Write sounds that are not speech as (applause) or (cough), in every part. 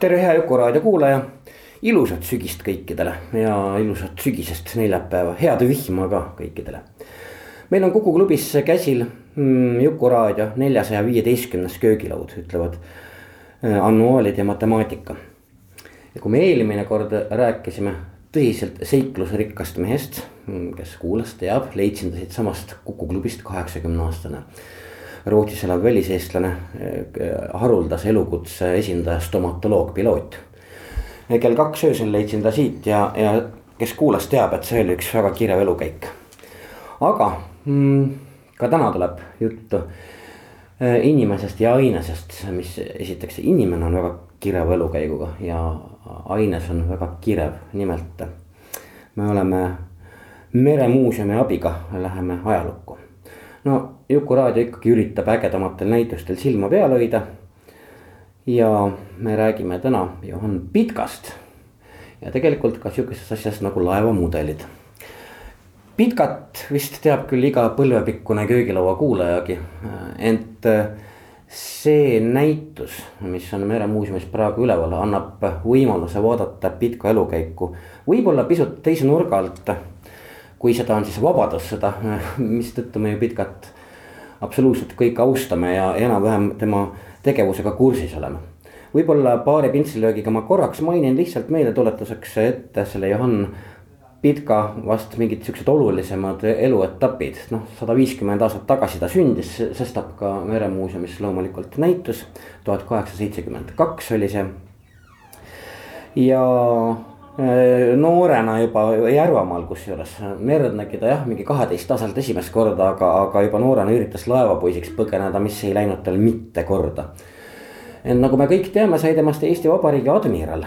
tere, hea Juku raadio kuulaja. ilusat sügist kõikidele ja ilusat sügisest neljapäeva, head vihma ka kõikidele. meil on Kuku klubis käsil mm, Juku raadio neljasaja viieteistkümnes köögilaud, ütlevad äh, annuaalid ja matemaatika. ja kui me eelmine kord rääkisime tõsiselt seiklusrikkast mehest, kes kuulas, teab, leidsin ta siitsamast Kuku klubist kaheksakümne aastane Rootsis elav väliseestlane, haruldase elukutse esindaja, stomatoloog, piloot. kell kaks öösel leidsin ta siit ja, ja kes kuulas, teab, et see oli üks väga kirev elukäik. aga mm, ka täna tuleb juttu äh, inimesest ja ainesest, mis esiteks inimene on väga kireva elukäiguga ja aines on väga kirev, nimelt me oleme meremuuseumi abiga läheme ajalukku no Juku raadio ikkagi üritab ägedamatel näitustel silma peal hoida. ja me räägime täna Johan Pitkast ja tegelikult ka sihukesest asjast nagu laevamudelid. Pitkat vist teab küll iga põlvepikkune köögilaua kuulajagi, ent see näitus, mis on Meremuuseumis praegu üleval, annab võimaluse vaadata Pitka elukäiku võib-olla pisut teise nurga alt kui seda on siis Vabadussõda, mistõttu me ju Pitkat absoluutselt kõik austame ja enam-vähem tema tegevusega kursis oleme. võib-olla paari pintslilöögiga ma korraks mainin lihtsalt meeldetuletuseks ette selle Johann Pitka vast mingid siuksed olulisemad eluetapid, noh sada viiskümmend aastat tagasi ta sündis, sestap ka Meremuuseumis loomulikult näitus. tuhat kaheksasada seitsekümmend kaks oli see. ja noorena juba Järvamaal kusjuures merd nägi ta jah, mingi kaheteistaastaselt esimest korda, aga, aga juba noorena üritas laevapoisiks põgeneda, mis ei läinud tal mitte korda. nagu me kõik teame, sai temast Eesti Vabariigi admiral.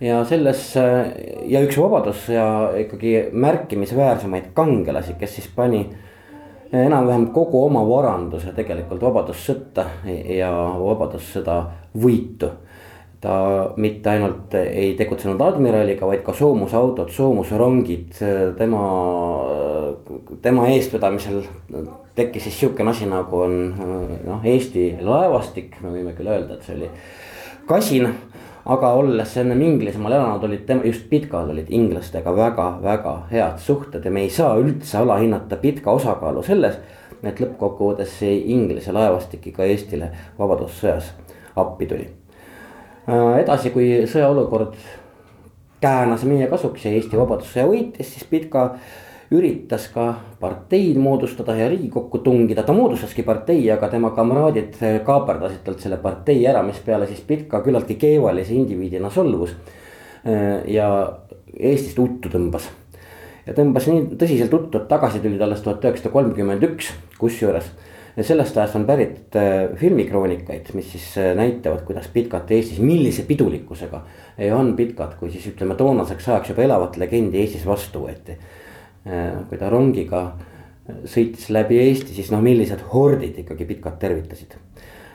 ja selles ja üks vabadus ja ikkagi märkimisväärsemaid kangelasi, kes siis pani enam-vähem kogu oma varanduse tegelikult vabadussõtta ja vabadussõda võitu ta mitte ainult ei tegutsenud admiraliga, vaid ka soomusautod, soomusrongid, tema, tema eestvedamisel tekkis siis sihukene asi, nagu on noh, Eesti laevastik, me võime küll öelda, et see oli kasin. aga olles ennem Inglismaal elanud, olid tema, just Pitkal olid inglastega väga-väga head suhted ja me ei saa üldse alahinnata Pitka osakaalu selles, et lõppkokkuvõttes see Inglise laevastik ikka Eestile Vabadussõjas appi tuli edasi, kui sõjaolukord käänas meie kasuks ja Eesti Vabadussõja võitis, siis Pitka üritas ka parteid moodustada ja riigikokku tungida, ta moodustaski partei, aga tema kamraadid kaaperdasid talt selle partei ära, mispeale siis Pitka küllaltki keevalise indiviidina solvus. ja Eestist uttu tõmbas ja tõmbas nii tõsiselt uttu, et tagasi tuli ta alles tuhat üheksasada kolmkümmend üks, kusjuures ja sellest ajast on pärit filmikroonikaid, mis siis näitavad, kuidas Pitkat Eestis, millise pidulikkusega Johan Pitkat, kui siis ütleme toonaseks ajaks juba elavat legendi Eestis vastu võeti. kui ta rongiga sõitis läbi Eesti, siis noh, millised hordid ikkagi Pitkat tervitasid.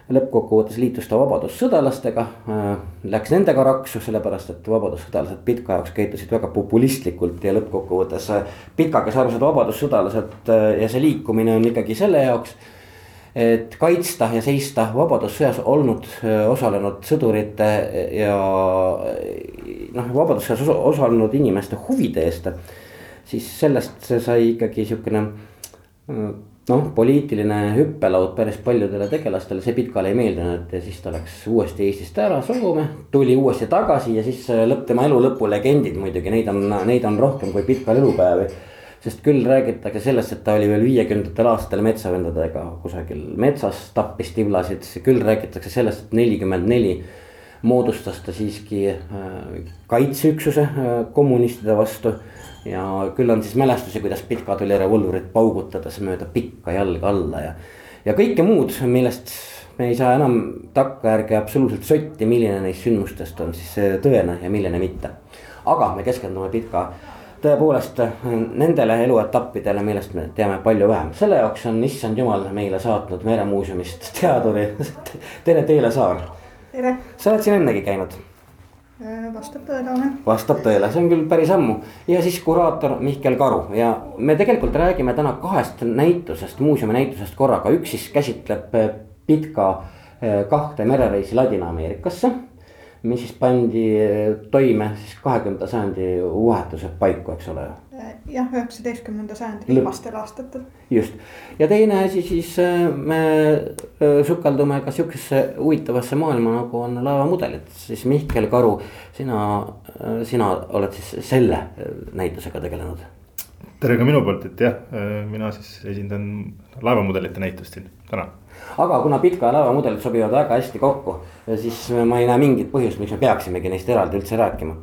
lõppkokkuvõttes liitus ta vabadussõdalastega, läks nendega raksu, sellepärast et vabadussõdalased Pitka jaoks käitusid väga populistlikult ja lõppkokkuvõttes Pitka, kes arvas, et vabadussõdalased ja see liikumine on ikkagi selle jaoks et kaitsta ja seista vabadussõjas olnud osalenud sõdurite ja noh, vabadussõjas osalenud inimeste huvide eest. siis sellest sai ikkagi sihukene noh, poliitiline hüppelaud päris paljudele tegelastele, see Pitkale ei meeldinud ja siis ta läks uuesti Eestist ära Soome, tuli uuesti tagasi ja siis lõpp tema elu lõpu legendid muidugi, neid on, neid on rohkem kui Pitkal elupäevi sest küll räägitakse sellest, et ta oli veel viiekümnendatel aastatel metsavendadega kusagil metsas, tappis tiblasid, küll räägitakse sellest, et nelikümmend neli moodustas ta siiski kaitseüksuse kommunistide vastu ja küll on siis mälestusi, kuidas Pitka tuli revolvrit paugutades mööda pikka jalga alla ja. ja kõike muud, millest me ei saa enam takkajärgi absoluutselt sotti, milline neist sündmustest on siis tõene ja milline mitte. aga me keskendume Pitka tõepoolest nendele eluetappidele, millest me teame palju vähem, selle jaoks on issand jumal meile saatnud Meremuuseumist teaduri (laughs) Tere Teele Saar. sa oled siin ennegi käinud? Äh, vastab tõele, olen. vastab tõele, see on küll päris ammu. Ja siis kuraator Mihkel Karu. Ja me tegelikult räägime täna kahest näitusest, muuseumi näitusest korraga, üks siis käsitleb Pitka äh, kahte merereisi Ladina-Ameerikasse mis siis pandi toime siis kahekümnenda sajandi vahetuse paiku, eks ole. jah, üheksateistkümnenda sajandi viimastel aastatel. just. Ja teine asi siis eh, me eh, sukeldume ka sihukesesse huvitavasse maailma nagu on laevamudelid, siis Mihkel Karu, sina, sina oled siis selle näitusega tegelenud. Tere ka minu poolt, et jah, mina siis esindan laevamudelite näitust siin täna aga kuna pika ja lava mudelid sobivad väga hästi kokku, siis ma ei näe mingit põhjust, miks me peaksimegi neist eraldi üldse rääkima.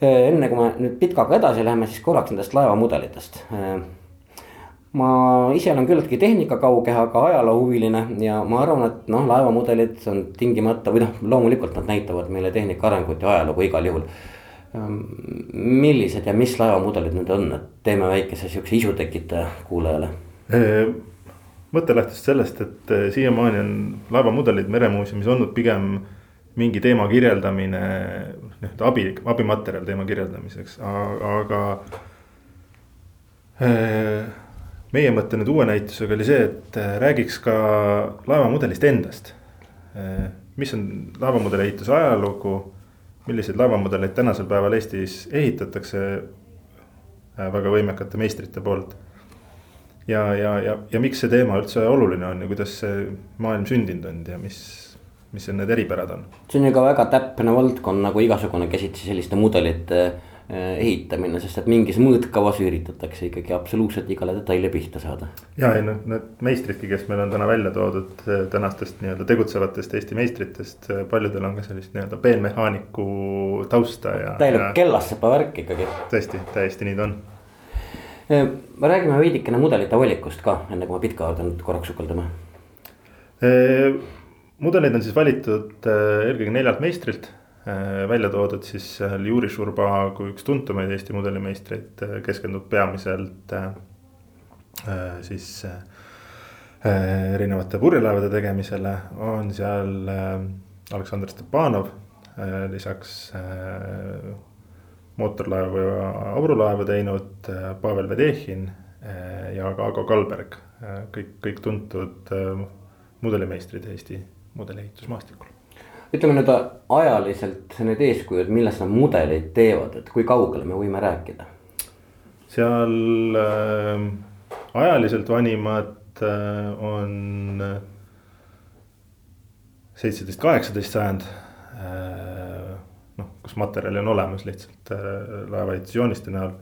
enne kui me nüüd pitkaga edasi läheme, siis korraks nendest laevamudelitest. ma ise olen küllaltki tehnikakauge, aga ajaloohuviline ja ma arvan, et noh, laevamudelid on tingimata või noh, loomulikult nad näitavad meile tehnika arengut ja ajalugu igal juhul millised ja mis laevamudelid need on, et teeme väikese sihukese isu tekitaja kuulajale mõte lähtus sellest, et eh, siiamaani on laevamudelid meremuuseumis olnud pigem mingi teema kirjeldamine, nii-öelda abi, abimaterjal teema kirjeldamiseks, aga eh, meie mõte nüüd uue näitusega oli see, et eh, räägiks ka laevamudelist endast. mis on laevamudeli ehituse ajalugu, milliseid laevamudeleid tänasel päeval Eestis ehitatakse väga võimekate meistrite poolt ja, ja, ja, ja miks see teema üldse oluline on ja kuidas see maailm sündinud on ja mis, mis need eripärad on? see on ju ka väga täpne valdkond nagu igasugune käsitsi selliste mudelite eh, ehitamine, sest et mingis mõõtkavas üritatakse ikkagi absoluutselt igale detaili pihta saada. ja ei noh, need meistridki, kes meil on täna välja toodud eh, tänastest nii-öelda tegutsevatest Eesti meistritest, eh, paljudel on ka sellist nii-öelda peenmehaaniku tausta ja. täielik kellassepa värk ikkagi. tõesti, täiesti nii ta on räägime veidikene mudelite valikust ka, enne kui me Pitka juurde nüüd korraks sukeldume. mudeleid on siis valitud eelkõige neljalt meistrilt, välja toodud siis Juri Šurba kui üks tuntumaid Eesti mudelimeistreid, keskendub peamiselt siis erinevate purjelaevade tegemisele, on seal Aleksandr Stepanov, lisaks mootorlaevu ja aurulaevu teinud äh, Pavel Vedehhin äh, ja ka Ago Kalberg. Äh, kõik, kõik tuntud mudelimeistrid Eesti mudeleehitusmaastikul. ütleme nüüd ajaliselt need eeskujud, milles nad mudeleid teevad, et kui kaugele me võime rääkida? seal äh, ajaliselt vanimad äh, on seitseteist, kaheksateist sajand äh, noh, kus materjali on olemas lihtsalt äh, laevaehitusjooniste näol.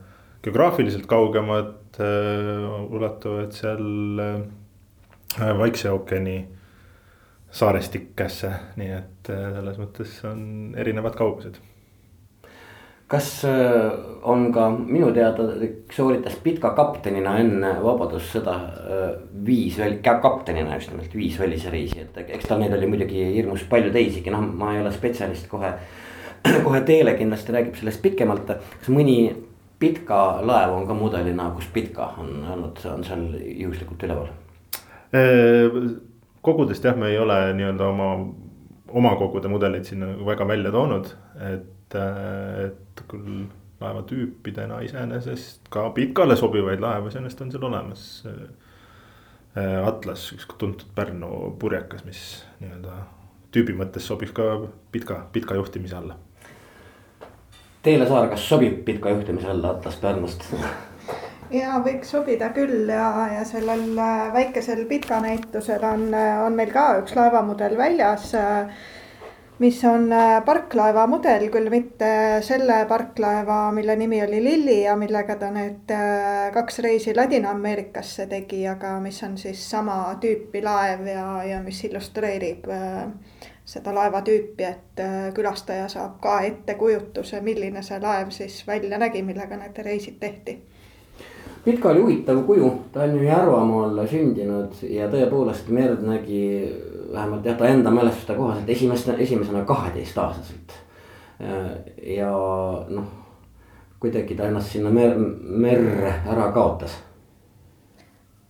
Geograafiliselt kaugemad äh, ulatuvad seal äh, Vaikse ookeani saarestikesse, nii et äh, selles mõttes on erinevad kaugused. Kas on ka minu teada sooritas Pitka kaptenina enne Vabadussõda viis kaptenina just nimelt viis välisreisi, et eks tal neid oli muidugi hirmus palju teisigi, noh, ma ei ole spetsialist kohe kohe Teele kindlasti räägib sellest pikemalt, kas mõni Pitka laev on ka mudelina, kus Pitka on olnud, on seal juhuslikult üleval? kogudest jah, me ei ole nii-öelda oma, oma kogude mudeleid sinna väga välja toonud, et, et küll laevatüüpidena iseenesest ka Pitkale sobivaid laevu iseenesest on seal olemas. Atlas, üks tuntud Pärnu purjekas, mis nii-öelda tüübi mõttes sobiks ka Pitka, Pitka juhtimise alla Teele Saar, kas sobib Pitka juhtimise alla Atlas Pärnust? ja võiks sobida küll ja, ja sellel äh, väikesel Pitka näitusel on, äh, on meil ka üks laevamudel väljas. Äh, mis on parklaeva mudel, küll mitte selle parklaeva, mille nimi oli Lilli ja millega ta need kaks reisi Ladina-Ameerikasse tegi, aga mis on siis sama tüüpi laev ja, ja mis illustreerib äh, seda laevatüüpi, et külastaja saab ka ettekujutuse, milline see laev siis välja nägi, millega need reisid tehti Pitka oli huvitav kuju, ta on ju Järvamaal sündinud ja tõepoolest merd nägi vähemalt jah, ta enda mälestuste kohaselt esimest, esimesena kaheteistaastaselt. ja noh, kuidagi ta ennast sinna mer merre ära kaotas.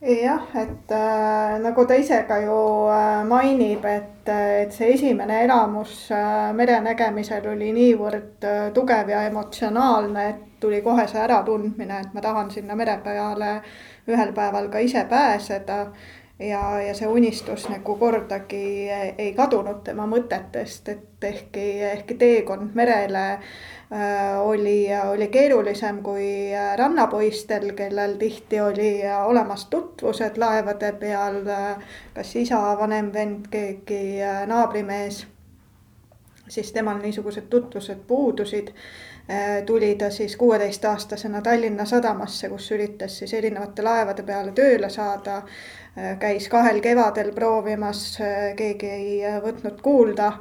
Jah, et äh, nagu ta ise ka ju äh, mainib, et, et see esimene elamus äh, mere nägemisel oli niivõrd äh, tugev ja emotsionaalne, et tuli kohe see äratundmine, et ma tahan sinna mere peale ühel päeval ka ise pääseda. Ja, ja see unistus nagu kordagi ei kadunud tema mõtetest, et ehkki, ehkki teekond merele äh, oli, oli keerulisem kui rannapoistel, kellel tihti oli olemas tutvused laevade peal, kas isa, vanem vend, keegi äh, naabrimees, siis temal niisugused tutvused puudusid. Äh, tuli ta siis kuueteistaastasena Tallinna sadamasse, kus üritas siis erinevate laevade peale tööle saada käis kahel kevadel proovimas, keegi ei võtnud kuulda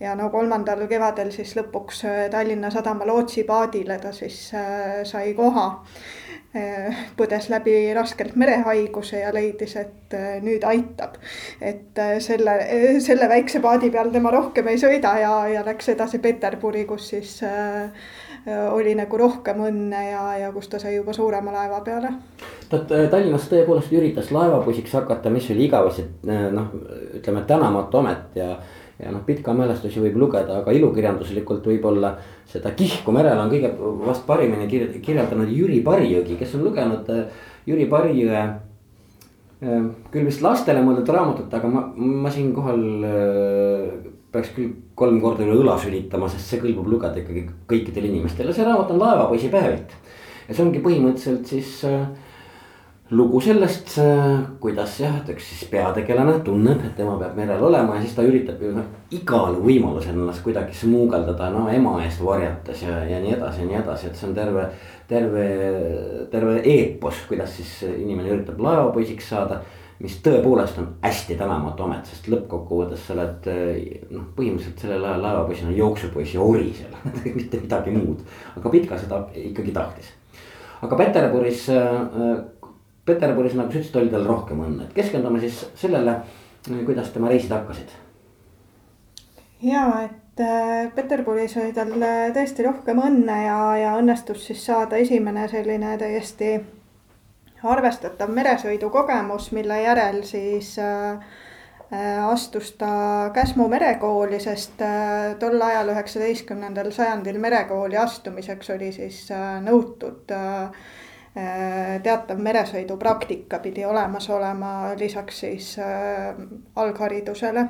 ja no kolmandal kevadel siis lõpuks Tallinna Sadama lootsipaadile ta siis äh, sai koha. Äh, põdes läbi raskelt merehaiguse ja leidis, et äh, nüüd aitab. et selle, selle väikse paadi peal tema rohkem ei sõida ja, ja läks edasi Peterburi, kus siis oli nagu rohkem õnne ja, ja kus ta sai juba suurema laeva peale. ta Tallinnas tõepoolest üritas laevapoisiks hakata, mis oli igavesti noh, ütleme tänamatu amet ja ja noh, Pitka mälestusi võib lugeda, aga ilukirjanduslikult võib-olla seda kihku merel on kõige vast parimini kirjeldanud Jüri Parijõgi, kes on lugenud Jüri Parijõe küll vist lastele mõeldud raamatut, aga ma, ma siinkohal peaks küll kolm korda üle õla sülitama, sest see kõlbab lugeda ikkagi kõikidele inimestele, see raamat on Laevapoisi päevik. ja see ongi põhimõtteliselt siis äh, lugu sellest äh,, kuidas jah, et üks siis peategelane tunneb, et tema peab merel olema ja siis ta üritab ju noh, igal võimalusel ennast kuidagi smuugeldada, no ema eest varjates ja, ja nii edasi ja nii edasi, et see on terve. terve, terve eepos, kuidas siis inimene üritab laevapoisiks saada mis tõepoolest on hästi tänamatu amet, sest lõppkokkuvõttes sa oled noh, põhimõtteliselt sellel ajal laevapoisil on jooksupoiss ja ori seal (laughs) mitte midagi muud. aga Pitka seda ikkagi tahtis. aga Peterburis, Peterburis nagu sa ütlesid, oli tal rohkem õnne, et keskendume siis sellele, kuidas tema reisid hakkasid. ja, et äh, Peterburis oli tal tõesti rohkem õnne ja, ja õnnestus siis saada esimene selline täiesti arvestatav meresõidukogemus, mille järel siis äh, äh, astus ta Käsmu merekooli, sest äh, tol ajal, üheksateistkümnendal sajandil merekooli astumiseks oli siis nõutud teatav meresõidupraktika pidi olemas olema lisaks siis algharidusele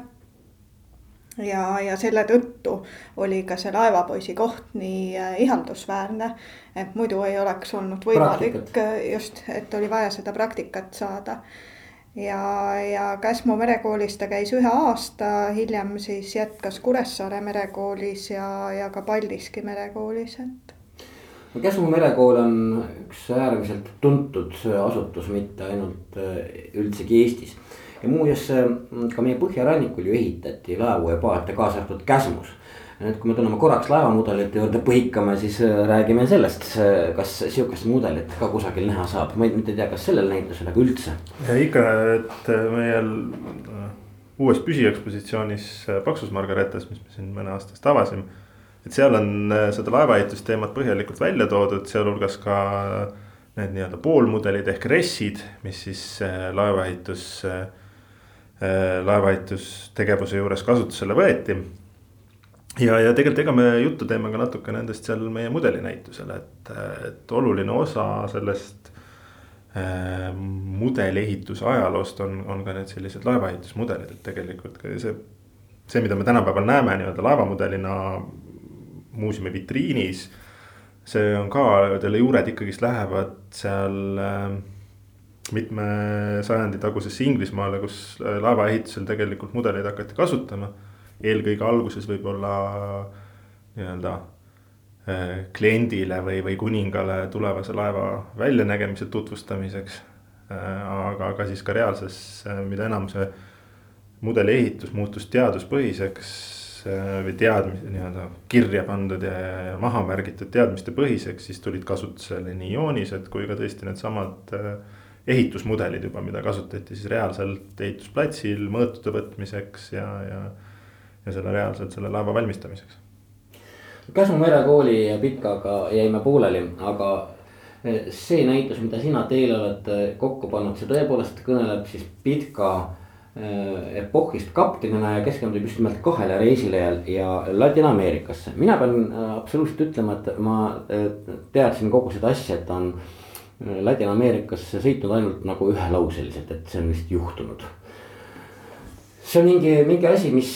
ja, ja selle tõttu oli ka see laevapoisi koht nii äh, ihaldusväärne, et muidu ei oleks olnud võimalik Praktikat. just, et oli vaja seda praktikat saada. ja, ja Käsmu merekoolis ta käis ühe aasta, hiljem siis jätkas Kuressaare merekoolis ja, ja ka Paldiski merekoolis, et no Käsmu merekool on üks äärmiselt tuntud asutus, mitte ainult äh, üldsegi Eestis ja muuseas ka meie põhjarannikul ju ehitati laevu ja paate, kaasa arvatud Käsmus. nüüd, kui me tuleme korraks laevamudelite juurde põikame, siis äh, räägime sellest, kas sihukest mudelit ka kusagil näha saab, ma ei, mitte ei tea, kas sellel näitusel, aga üldse. ikka, et meie äh, uues püsiekspositsioonis äh, Paksus Margaretas, mis me siin mõne aasta eest avasime. et seal on seda laevaehitusteemat põhjalikult välja toodud, sealhulgas ka need nii-öelda poolmudelid ehk RES-id, mis siis laevaehitus Äh, laevaehitustegevuse juures kasutusele võeti. ja, ja tegelikult ega me juttu teeme ka natuke nendest seal meie mudelinäitusel, et, et oluline osa sellest äh, mudeliehituse ajaloost on, on ka need sellised laevaehitusmudelid, et tegelikult see. see, mida me tänapäeval näeme nii-öelda laevamudelina muuseumi vitriinis. see on ka, selle juured ikkagist lähevad seal äh, mitme sajandi tagusesse Inglismaale, kus äh, laevaehitusel tegelikult mudeleid hakati kasutama. eelkõige alguses võib-olla nii-öelda äh, kliendile või, või kuningale tulevase laeva väljanägemise tutvustamiseks. aga ka siis ka reaalses, mida enam see mudeli ehitus muutus teaduspõhiseks või teadmise nii-öelda kirja pandud ja maha märgitud teadmiste põhiseks, siis tulid kasutusele nii joonised kui ka tõesti needsamad äh, ehitusmudelid juba, mida kasutati siis reaalselt ehitusplatsil mõõtude võtmiseks ja, ja. ja selle reaalselt selle laeva valmistamiseks. Käsmu merekooli Pitkaga jäime pooleli, aga eh, see näitus, mida sina teile oled kokku pannud, see tõepoolest kõneleb siis Pitka eh, epohhist kaptenina ja keskendub just nimelt kahele reisile ja, ja Ladina-Ameerikasse. mina pean absoluutselt ütlema, et ma teadsin kogu seda asja, et on Ladina-Ameerikasse sõitnud ainult nagu ühelauseliselt, et see on vist juhtunud. see on mingi, mingi asi, mis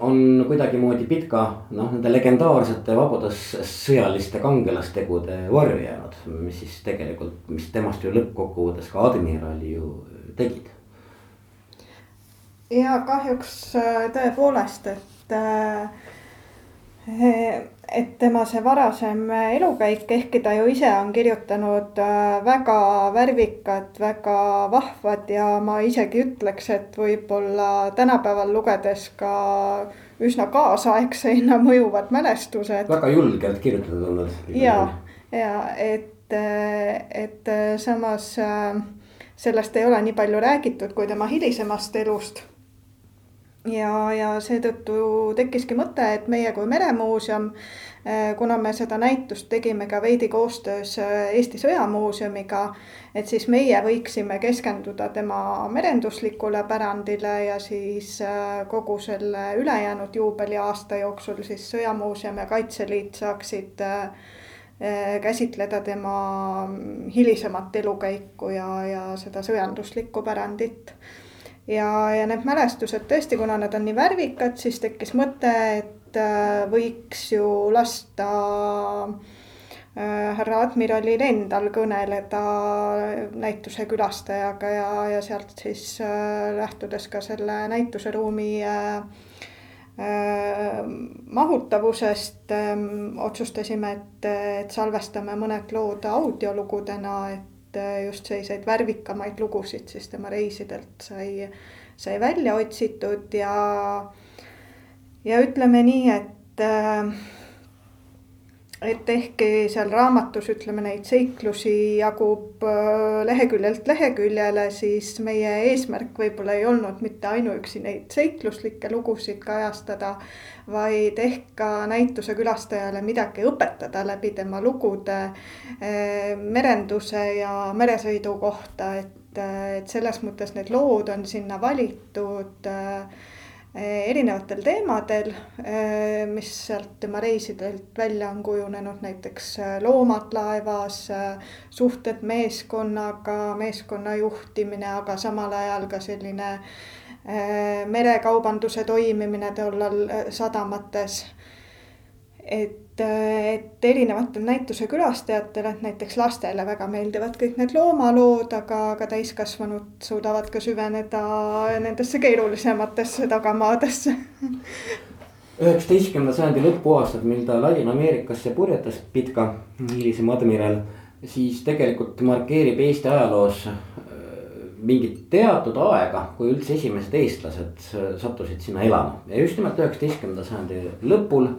on kuidagimoodi Pitka noh, nende legendaarsete vabadas sõjaliste kangelastegude varju jäänud. mis siis tegelikult, mis temast ju lõppkokkuvõttes ka admirali ju tegid. ja kahjuks äh, tõepoolest, et äh, et tema see varasem elukäik, ehkki ta ju ise on kirjutanud äh, väga värvikad, väga vahvad ja ma isegi ütleks, et võib-olla tänapäeval lugedes ka üsna kaasaegseina mõjuvad mälestused. väga julgelt kirjutatud olnud. ja, ja et, et samas äh, sellest ei ole nii palju räägitud kui tema hilisemast elust ja, ja seetõttu tekkiski mõte, et meie kui Meremuuseum, eh, kuna me seda näitust tegime ka veidi koostöös eh, Eesti Sõjamuuseumiga, et siis meie võiksime keskenduda tema merenduslikule pärandile ja siis eh, kogu selle ülejäänud juubeliaasta jooksul siis Sõjamuuseum ja Kaitseliit saaksid käsitleda tema hilisemat elukäiku ja, ja seda sõjanduslikku pärandit ja, ja need mälestused tõesti, kuna nad on nii värvikad, siis tekkis mõte, et äh, võiks ju lasta äh, härra admiralil endal kõneleda näituse külastajaga ja, ja sealt siis äh, lähtudes ka selle näituseruumi mahutavusest otsustasime, et, et salvestame mõned lood audiolugudena, et et just selliseid värvikamaid lugusid siis tema reisidelt sai, sai välja otsitud ja, ja ütleme nii, et äh, et ehkki seal raamatus ütleme neid seiklusi jagub äh, leheküljelt leheküljele, siis meie eesmärk võib-olla ei olnud mitte ainuüksi neid seikluslikke lugusid kajastada, vaid ehk ka näituse külastajale midagi õpetada läbi tema lugude äh, merenduse ja meresõidu kohta, et, äh, et selles mõttes need lood on sinna valitud erinevatel teemadel, eh, mis sealt tema reisidelt välja on kujunenud, näiteks eh, loomad laevas, suhted meeskonnaga, meeskonna juhtimine, aga samal ajal ka selline merekaubanduse toimimine tollal sadamates. et et erinevatel näituse külastajatel, et näiteks lastele väga meeldivad kõik need loomalood, aga, aga täiskasvanud suudavad ka süveneda nendesse keerulisematesse tagamaadesse. Üheksateistkümnenda sajandi lõpuaastad, mil ta Ladina-Ameerikasse purjetas, Pitka, hilisem admiral, siis tegelikult markeerib Eesti ajaloos äh, mingit teatud aega, kui üldse esimesed eestlased sattusid sinna elama. Ja just nimelt üheksateistkümnenda sajandi lõpul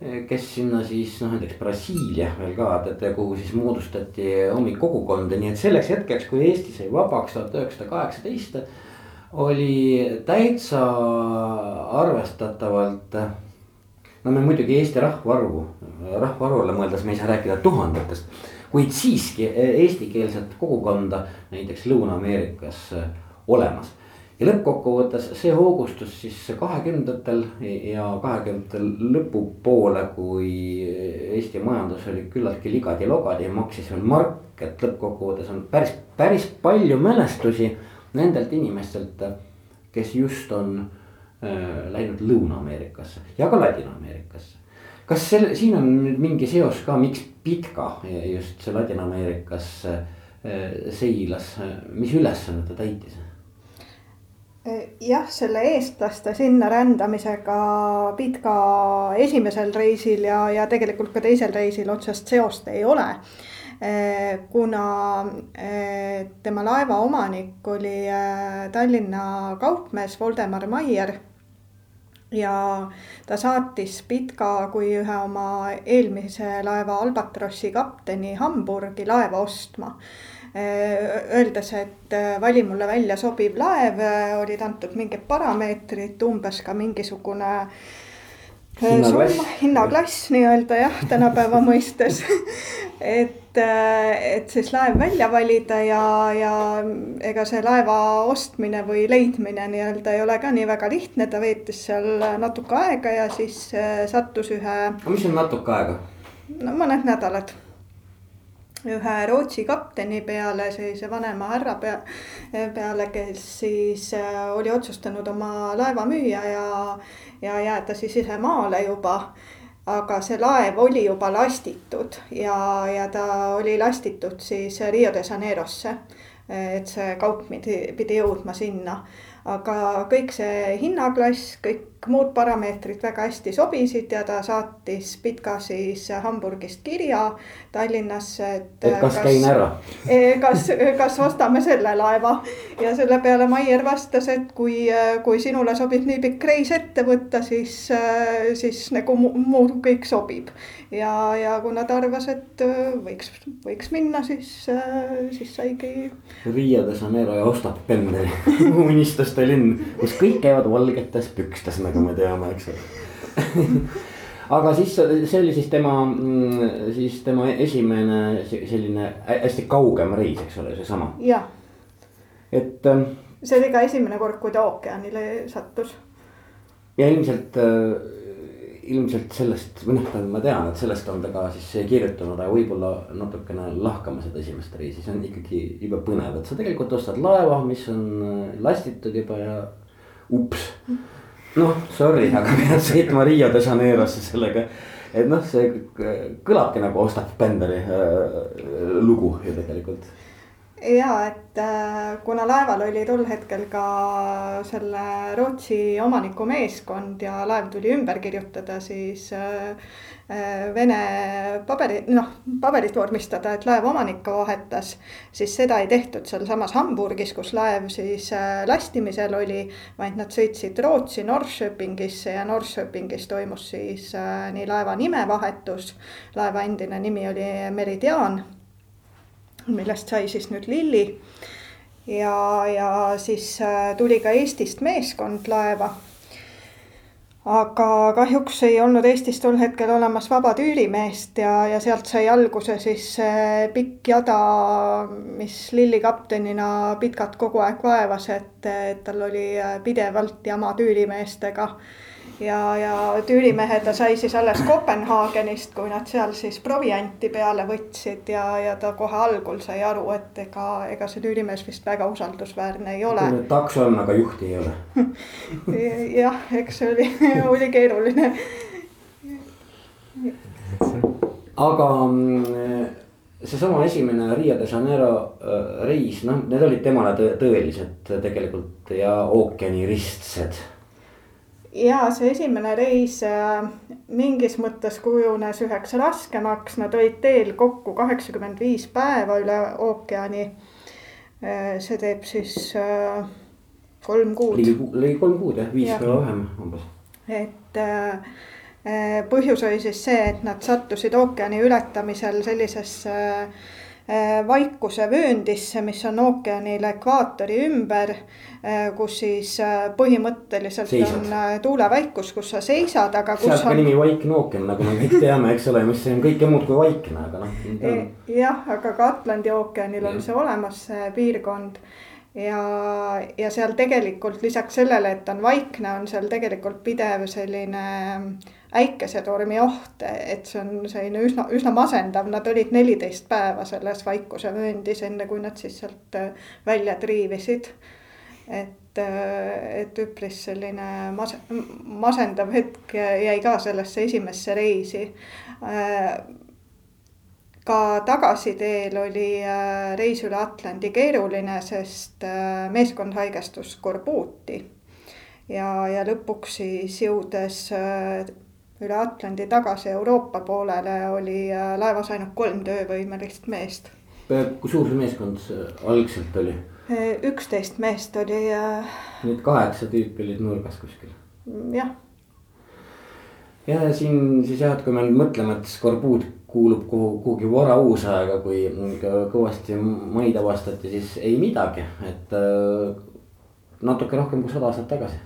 kes sinna siis noh, näiteks Brasiilia veel ka, teate, kuhu siis moodustati omi kogukonda, nii et selleks hetkeks, kui Eesti sai vabaks tuhat üheksasada kaheksateist. oli täitsa arvestatavalt. no me muidugi Eesti rahvaarvu, rahvaarvule mõeldes me ei saa rääkida tuhandetest. kuid siiski eestikeelset kogukonda näiteks Lõuna-Ameerikas olemas ja lõppkokkuvõttes see hoogustus siis kahekümnendatel ja kahekümnendatel lõpupoole, kui Eesti majandus oli küllaltki ligadi-logadi ja maksis veel mark, et lõppkokkuvõttes on päris, päris palju mälestusi nendelt inimestelt, kes just on äh, läinud Lõuna-Ameerikasse ja ka Ladina-Ameerikasse. kas selle, siin on nüüd mingi seos ka, miks Pitka just see Ladina-Ameerikasse äh, seilas, mis ülesannet ta täitis? Jah, selle eestlaste sinna rändamisega Pitka esimesel reisil ja, ja tegelikult ka teisel reisil otsest seost ei ole. kuna tema laeva omanik oli Tallinna kaupmees Voldemar Maier ja ta saatis Pitka kui ühe oma eelmise laeva Albatrossi kapteni Hamburgi laeva ostma. Öeldes, et vali mulle välja sobiv laev, olid antud mingid parameetrid, umbes ka mingisugune Hinnaklass. hinnaklass nii-öelda jah, tänapäeva (laughs) mõistes et, et siis laev välja valida ja, ja ega see laeva ostmine või leidmine nii-öelda ei ole ka nii väga lihtne, ta veetis seal natuke aega ja siis äh, sattus ühe, aga mis on natuke aega? no mõned nädalad. Ühe Rootsi kapteni peale, sellise vanema härra pea, peale, kes siis äh, oli otsustanud oma laeva müüa ja, ja jääda siis ise maale juba aga see laev oli juba lastitud ja, ja ta oli lastitud siis Rio de Janeirosse. et see kaup pidi, jõudma sinna, aga kõik see hinnaklass, kõik muud parameetrid väga hästi sobisid ja ta saatis Pitka siis Hamburgist kirja Tallinnasse, et. et kas käin ära? (laughs) kas, kas ostame selle laeva ja selle peale Maier vastas, et kui, kui sinule sobib nii pikk reis ette võtta, siis, siis nagu muu kõik sobib. ja, ja kuna ta arvas, et võiks, võiks minna, siis, siis saigi. Rio de Janeiro ja ostab pendeli (laughs) unistuste linn, kus kõik käivad valgetes pükstes nagu me teame, eks ole (laughs) aga siis see oli siis tema, siis tema esimene selline hästi kaugem reis, eks ole, seesama. jah. et. ähm, see oli ka esimene kord, kui ta ookeanile sattus. ja ilmselt, ilmselt sellest või noh, ma tean, et sellest on ta ka siis kirjutanud, aga võib-olla natukene lahkama seda esimest reisi, see on ikkagi jube põnev, et sa tegelikult ostad laeva, mis on lastitud juba ja ups noh, sorry, aga pead sõitma (laughs) Rio de Janeirosse sellega. et noh, see kõlabki nagu Ostap Benderi äh, lugu ju tegelikult. Ja et äh, kuna laeval oli tol hetkel ka selle Rootsi omaniku meeskond ja laev tuli ümber kirjutada, siis äh, Vene paberi, noh paberit vormistada, et laev omanikku vahetas. siis seda ei tehtud sealsamas Hamburgis, kus laev siis lastimisel oli, vaid nad sõitsid Rootsi Norrköpingisse ja Norrköpingis toimus siis nii laeva nimevahetus. laeva endine nimi oli Meridian, millest sai siis nüüd Lilli. ja, ja siis tuli ka Eestist meeskond laeva aga kahjuks ei olnud Eestis tol hetkel olemas vaba tüürimeest ja, ja sealt sai alguse siis pikk jada, mis Lilli kaptenina Pitkat kogu aeg vaevas, et, et tal oli pidevalt jama tüürimeestega ja, ja tüürimehe ta sai siis alles Kopenhaagenist, kui nad seal siis provianti peale võtsid ja, ja ta kohe algul sai aru, et ega, ega see tüürimees vist väga usaldusväärne ei ole. takso on, aga juhti ei ole (laughs) jah, eks see oli, (laughs) oli keeruline. aga mm, seesama esimene Rio de Janeiro äh, reis, noh, need olid temale tõelised tegelikult ja ookeaniristsed ja see esimene reis äh, mingis mõttes kujunes üheks raskemaks, nad olid teel kokku kaheksakümmend viis päeva üle ookeani. Äh, see teeb siis äh, kolm kuud. ligi kolm kuud jah, viis päeva vähem umbes. et põhjus oli siis see, et nad sattusid ookeani ületamisel sellisesse vaikusevööndisse, mis on ookeanil ekvaatori ümber Äh, kus siis äh, põhimõtteliselt seisad. on äh, tuulevaikus, kus sa seisad, aga. sealt ka on... nimi Vaikne ookean, nagu me kõik teame, eks ole, mis on kõike muud kui vaikne, aga noh. Jah, aga ka Atlandi ookeanil on see olemas, see piirkond ja, ja seal tegelikult lisaks sellele, et on vaikne, on seal tegelikult pidev selline äikesetormi oht, et see on selline üsna, üsna masendav, nad olid neliteist päeva selles vaikusevööndis, enne kui nad siis sealt välja triivisid et, et üpris selline mas-, masendav hetk jäi ka sellesse esimesse reisi. ka tagasiteel oli äh, reis üle Atlandi keeruline, sest äh, meeskond haigestus skorbuuti. ja, ja lõpuks siis jõudes äh, üle Atlandi tagasi Euroopa poolele, oli laevas ainult kolm töövõimelist meest. kui suur see meeskond algselt oli? üksteist meest oli. Need kaheksa tüüpi olid nurgas kuskil? jah ja siin siis jah, et kui me nüüd mõtleme, et skorbuut kuulub kuhu, kuhugi varauusaega, kui kõvasti maid avastati, siis ei midagi, et äh, natuke rohkem kui sada aastat tagasi.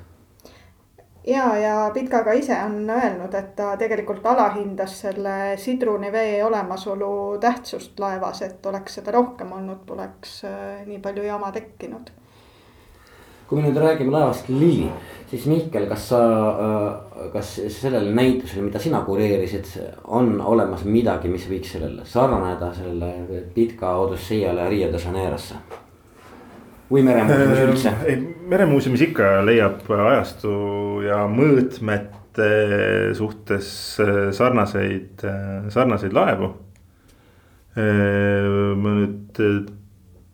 Ja, ja Pitka ka ise on öelnud, et ta tegelikult alahindas selle sidrunivee olemasolu tähtsust laevas, et oleks seda rohkem olnud, poleks äh, nii palju jama tekkinud kui me nüüd räägime laevast Lili, siis Mihkel, kas sa, äh, kas sellele näitusele, mida sina kureerisid, on olemas midagi, mis võiks sellele sarnaneda, sellele Pitka Odusseiale Rio de Janeirosse? Või meremuuseumis äh, üldse? ei, meremuuseumis ikka leiab ajastu ja mõõtmete suhtes äh, sarnaseid, sarnaseid laevu. ma nüüd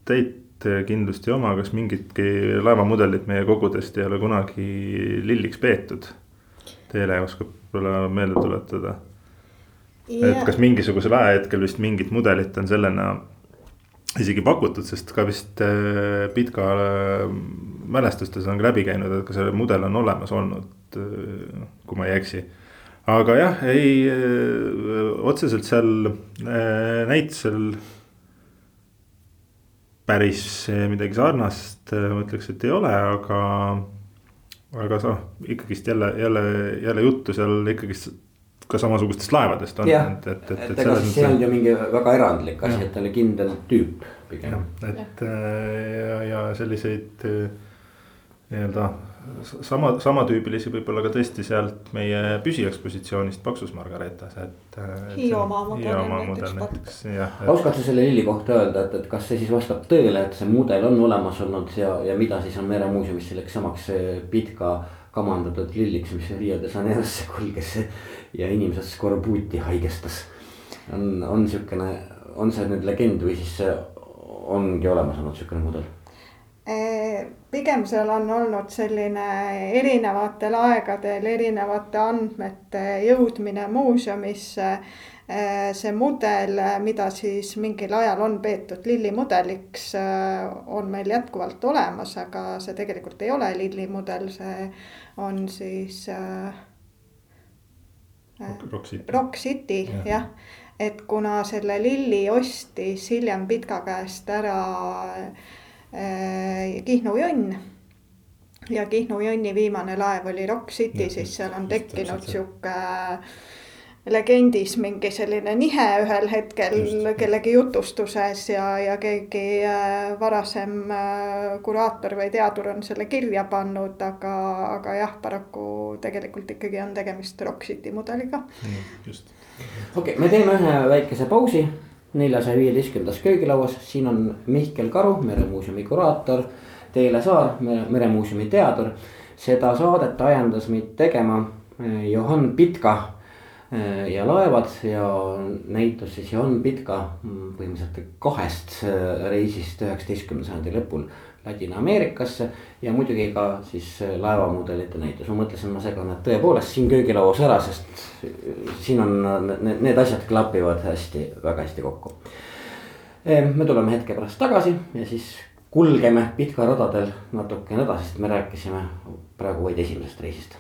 teid kindlust ei oma, kas mingitki laevamudelit meie kogudest ei ole kunagi lilliks peetud. Teele oskab võib-olla meelde tuletada. et kas mingisugusel ajahetkel vist mingit mudelit on sellena isegi pakutud, sest ka vist äh, Pitka äh, mälestustes on läbi käinud, et ka see mudel on olemas olnud, äh, kui ma ei eksi. aga jah, ei otseselt seal näitusel päris midagi sarnast ma ütleks, et ei ole, aga. aga noh, ikkagist jälle, jälle, jälle juttu seal ikkagist ka samasugustest laevadest on. et, et, et, et ega siis see ei olnud ju mingi väga erandlik asi, et ta oli kindel tüüp pigem. et äh, ja, ja selliseid äh, nii-öelda sama, samatüübilisi võib-olla ka tõesti sealt meie püsiekspositsioonist Paksus Margaretas, et. Hiiumaa mudel näiteks, oskad sa selle lilli kohta öelda, et, et kas see siis vastab tõele, et see mudel on olemas olnud ja, ja mida siis on Meremuuseumis selleks samaks Pitka kamandatud lilliks, mis Rio de Janeirosse kulges ja inimesed skorbuuti haigestas. on, on siukene, on see nüüd legend või siis ongi olemas olnud siukene mudel? pigem seal on olnud selline erinevatel aegadel erinevate andmete jõudmine muuseumisse. see mudel, mida siis mingil ajal on peetud Lilli mudeliks, on meil jätkuvalt olemas, aga see tegelikult ei ole Lilli mudel, see on siis äh,. Rock City, Rock City jah ja. et kuna selle Lilli ostis hiljem Pitka käest ära äh, Äh, Kihnu jonn. ja Kihnu jonni viimane laev oli Rock City, siis seal on tekkinud sihuke legendis mingi selline nihe ühel hetkel Just. kellegi jutustuses ja, ja keegi äh, varasem äh, kuraator või teadur on selle kirja pannud, aga, aga jah, paraku tegelikult ikkagi on tegemist Rock City mudeliga. just. okei okay,, me teeme ühe väikese pausi neljasaja viieteistkümnendas köögilauas, siin on Mihkel Karu, Meremuuseumi kuraator. Teele Saar, Meremuuseumi teadur. seda saadet ajendas meid tegema eh, Johann Pitka ja laevad ja näitus siis Johann Pitka mm, põhimõtteliselt kahest eh, reisist üheksateistkümnenda sajandi lõpul Ladina-Ameerikasse. ja muidugi ka siis laevamudelite näitus, ma mõtlesin, ma segan need tõepoolest siin köögilauas ära, sest siin on need, need asjad klapivad hästi, väga hästi kokku. me tuleme hetke pärast tagasi ja siis kulgeme pitkaradadel natukene edasi, sest me rääkisime praegu vaid esimesest reisist.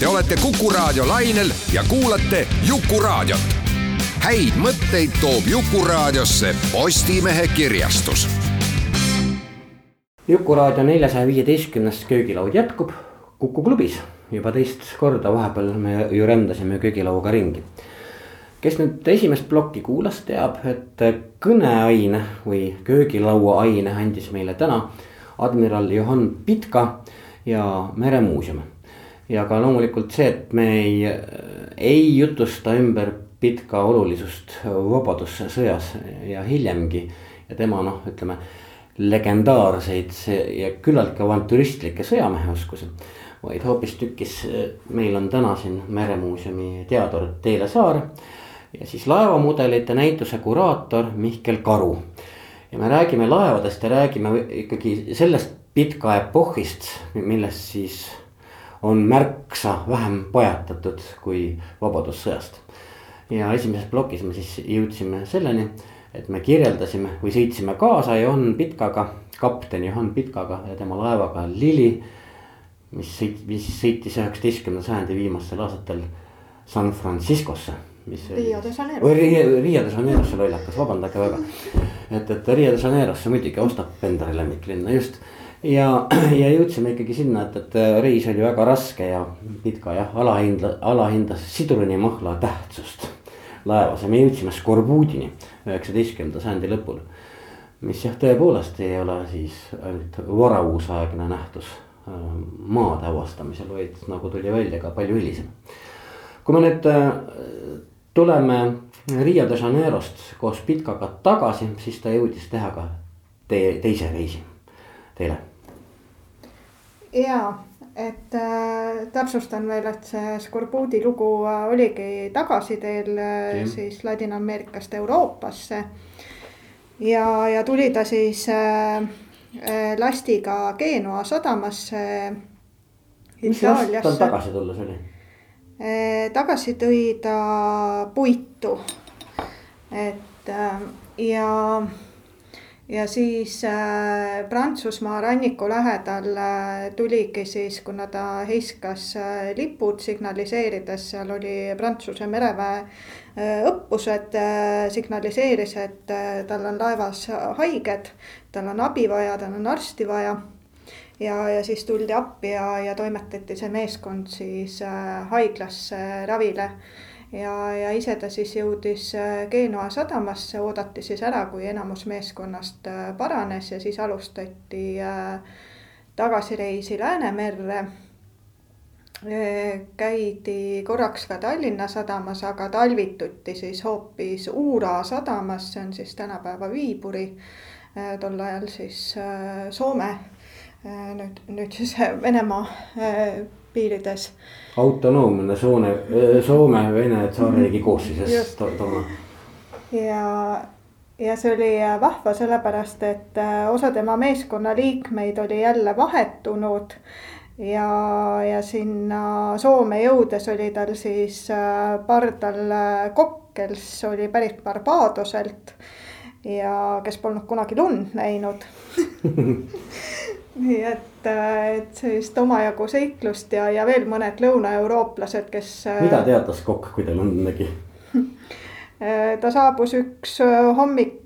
Te olete Kuku Raadio lainel ja kuulate Jukuraadiot. häid mõtteid toob Jukuraadiosse Postimehe kirjastus Jukuraadio neljasaja viieteistkümnes köögilaud jätkub Kuku klubis juba teist korda, vahepeal me ju rändasime köögilauaga ringi. kes nüüd esimest plokki kuulas, teab, et kõneaine või köögilaua aine andis meile täna admiral Johann Pitka ja Meremuuseum. Ja ka loomulikult see, et me ei, ei jutusta ümber Pitka olulisust Vabadussõjas ja hiljemgi ja tema noh, ütleme legendaarseid ja küllaltki avantüristlikke sõjameheoskusi. vaid hoopistükkis meil on täna siin Meremuuseumi teadur Teele Saar. ja siis laevamudelite näituse kuraator Mihkel Karu. ja me räägime laevadest ja räägime ikkagi sellest pitka epohhist, millest siis on märksa vähem pajatatud kui Vabadussõjast. ja esimeses plokis me siis jõudsime selleni, et me kirjeldasime või sõitsime kaasa Johan Pitkaga, kapten Johan Pitkaga ja tema laevaga Lili. mis sõit-, mis sõitis üheksateistkümnenda sajandi viimastel aastatel San Franciscosse mis Rio de Janeiro. Rio de Janeirosse lollakas, vabandage väga. et, et Rio de Janeirosse muidugi ostab endale lemmiklinna just. Ja, (clears throat) ja jõudsime ikkagi sinna, et, et reis oli väga raske ja Pitka jah, alahindla, alahindas sidrunimahla tähtsust. laevas ja me jõudsime Skorbutini üheksateistkümnenda sajandi lõpul. mis jah, tõepoolest ei ole siis ainult varauusaegne nähtus äh, maade avastamisel, vaid nagu tuli välja ka palju hilisem. kui me nüüd äh, tuleme Rio de Janeirost koos Pitkaga tagasi, siis ta jõudis teha ka teie teise reisi teile. ja, et äh, täpsustan veel, et see Skorbuudi lugu äh, oligi tagasiteel äh, siis Ladina-Ameerikast Euroopasse. ja, ja tuli ta siis äh, äh lastiga Genua sadamasse. mis last tal tagasi tulles oli? Eh, tagasi tõi ta puitu. et äh, ja, ja siis äh, Prantsusmaa ranniku lähedal äh, tuligi siis, kuna ta heiskas lipud signaliseerides, seal oli Prantsuse mereväe õppused, signaliseeris, et tal on laevas haiged, tal on abi vaja, tal on arsti vaja ja, ja siis tuldi appi ja, ja toimetati see meeskond siis äh, haiglasse ravile. Ja, ja ise ta siis jõudis äh, Genua sadamasse, oodati siis ära, kui enamus meeskonnast äh, paranes ja siis alustati äh, tagasireisi Läänemerre. Äh, käidi korraks ka Tallinna sadamas, aga talvituti siis hoopis Uura sadamas, see on siis tänapäeva Viiburi, äh, tol ajal siis Soome Äh, nüüd, nüüd siis äh, Venemaa äh, piirides. autonoomne Soome, Soome-Vene tsaaririigi koosseisus toona. ja, ja see oli vahva sellepärast, et osa tema meeskonna liikmeid oli jälle vahetunud ja, ja sinna Soome jõudes oli tal siis pardal kokk, kes oli pärit Barbadoselt ja kes polnud kunagi lund näinud (laughs) nii et, et sellist omajagu seiklust ja, ja veel mõned lõunaeurooplased, kes. mida teatas kokk, kui ta lund nägi? (laughs) ta saabus üks hommik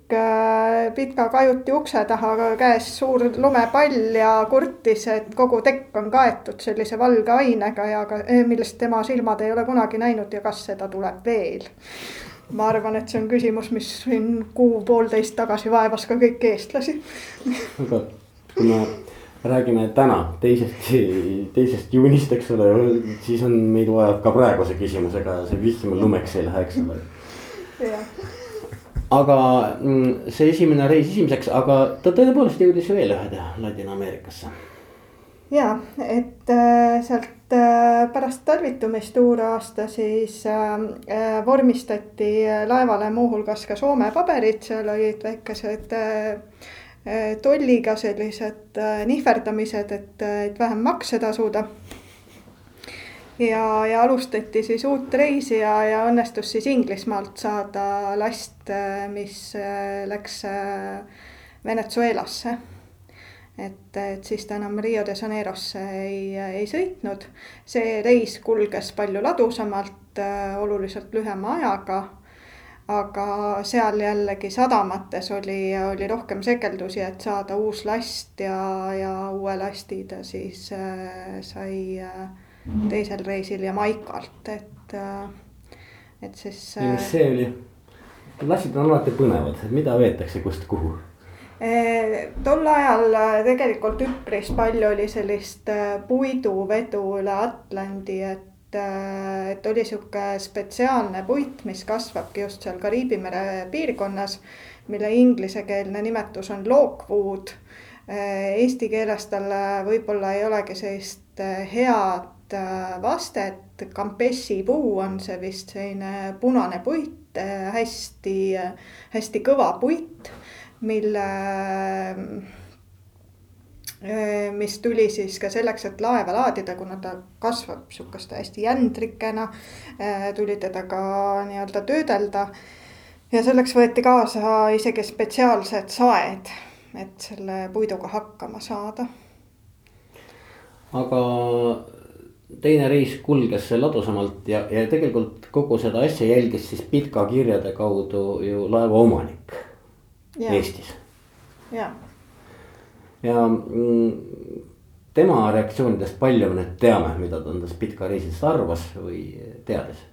pika kajuti ukse taha, käes suur lumepall ja kurtis, et kogu tekk on kaetud sellise valge ainega ja ka, millest tema silmad ei ole kunagi näinud ja kas seda tuleb veel ma arvan, et see on küsimus, mis siin kuu-poolteist tagasi vaevas ka kõiki eestlasi. aga me räägime täna teisest, (laughs) teisest juunist, eks ole, siis on meid vaja ka praeguse küsimusega, see vihjama lumeks ei lähe, eks ole. aga mm, see esimene reis esimeseks, aga ta tõepoolest jõudis veel ühe Ladina-Ameerikasse. ja, et äh, sealt äh, pärast talvitumist uuraasta siis äh, vormistati laevale muuhulgas ka Soome paberid, seal olid väikesed tolliga sellised eh, nihverdamised, et, et vähem makse tasuda. ja, ja alustati siis uut reisi ja, ja õnnestus siis Inglismaalt saada last, eh, mis läks Venezuelasse. et, et siis ta enam Rio de Janeirosse ei, ei sõitnud. see reis kulges palju ladusamalt, oluliselt lühema ajaga aga seal jällegi sadamates oli, oli rohkem sekeldusi, et saada uus last ja, ja uue lasti ta siis äh, sai äh, teisel reisil Jamaikalt, et äh,, et siis äh,. mis see oli? lassid on alati põnevad, mida veetakse kust kuhu? Äh, tol ajal äh, tegelikult üpris palju oli sellist äh, puiduvedu üle Atlandi, et et oli sihuke spetsiaalne puit, mis kasvabki just seal Kariibi mere piirkonnas, mille inglisekeelne nimetus on lockwood. Äh, eesti keeles tal võib-olla ei olegi sellist äh, head äh, vastet. Campessi puu on see vist selline punane puit, hästi, hästi kõva puit, mille mis tuli siis ka selleks, et laeva laadida, kuna ta kasvab sihukeste hästi jändrikena. tuli teda ka nii-öelda töödelda. ja selleks võeti kaasa isegi spetsiaalsed saed, et selle puiduga hakkama saada. aga teine reis kulges ladusamalt ja, ja tegelikult kogu seda asja jälgis siis Pitka kirjade kaudu ju laeva omanik ja. Eestis. ja ja mm, tema reaktsioonidest palju me nüüd teame, mida ta endast Pitka reisist arvas või teadis?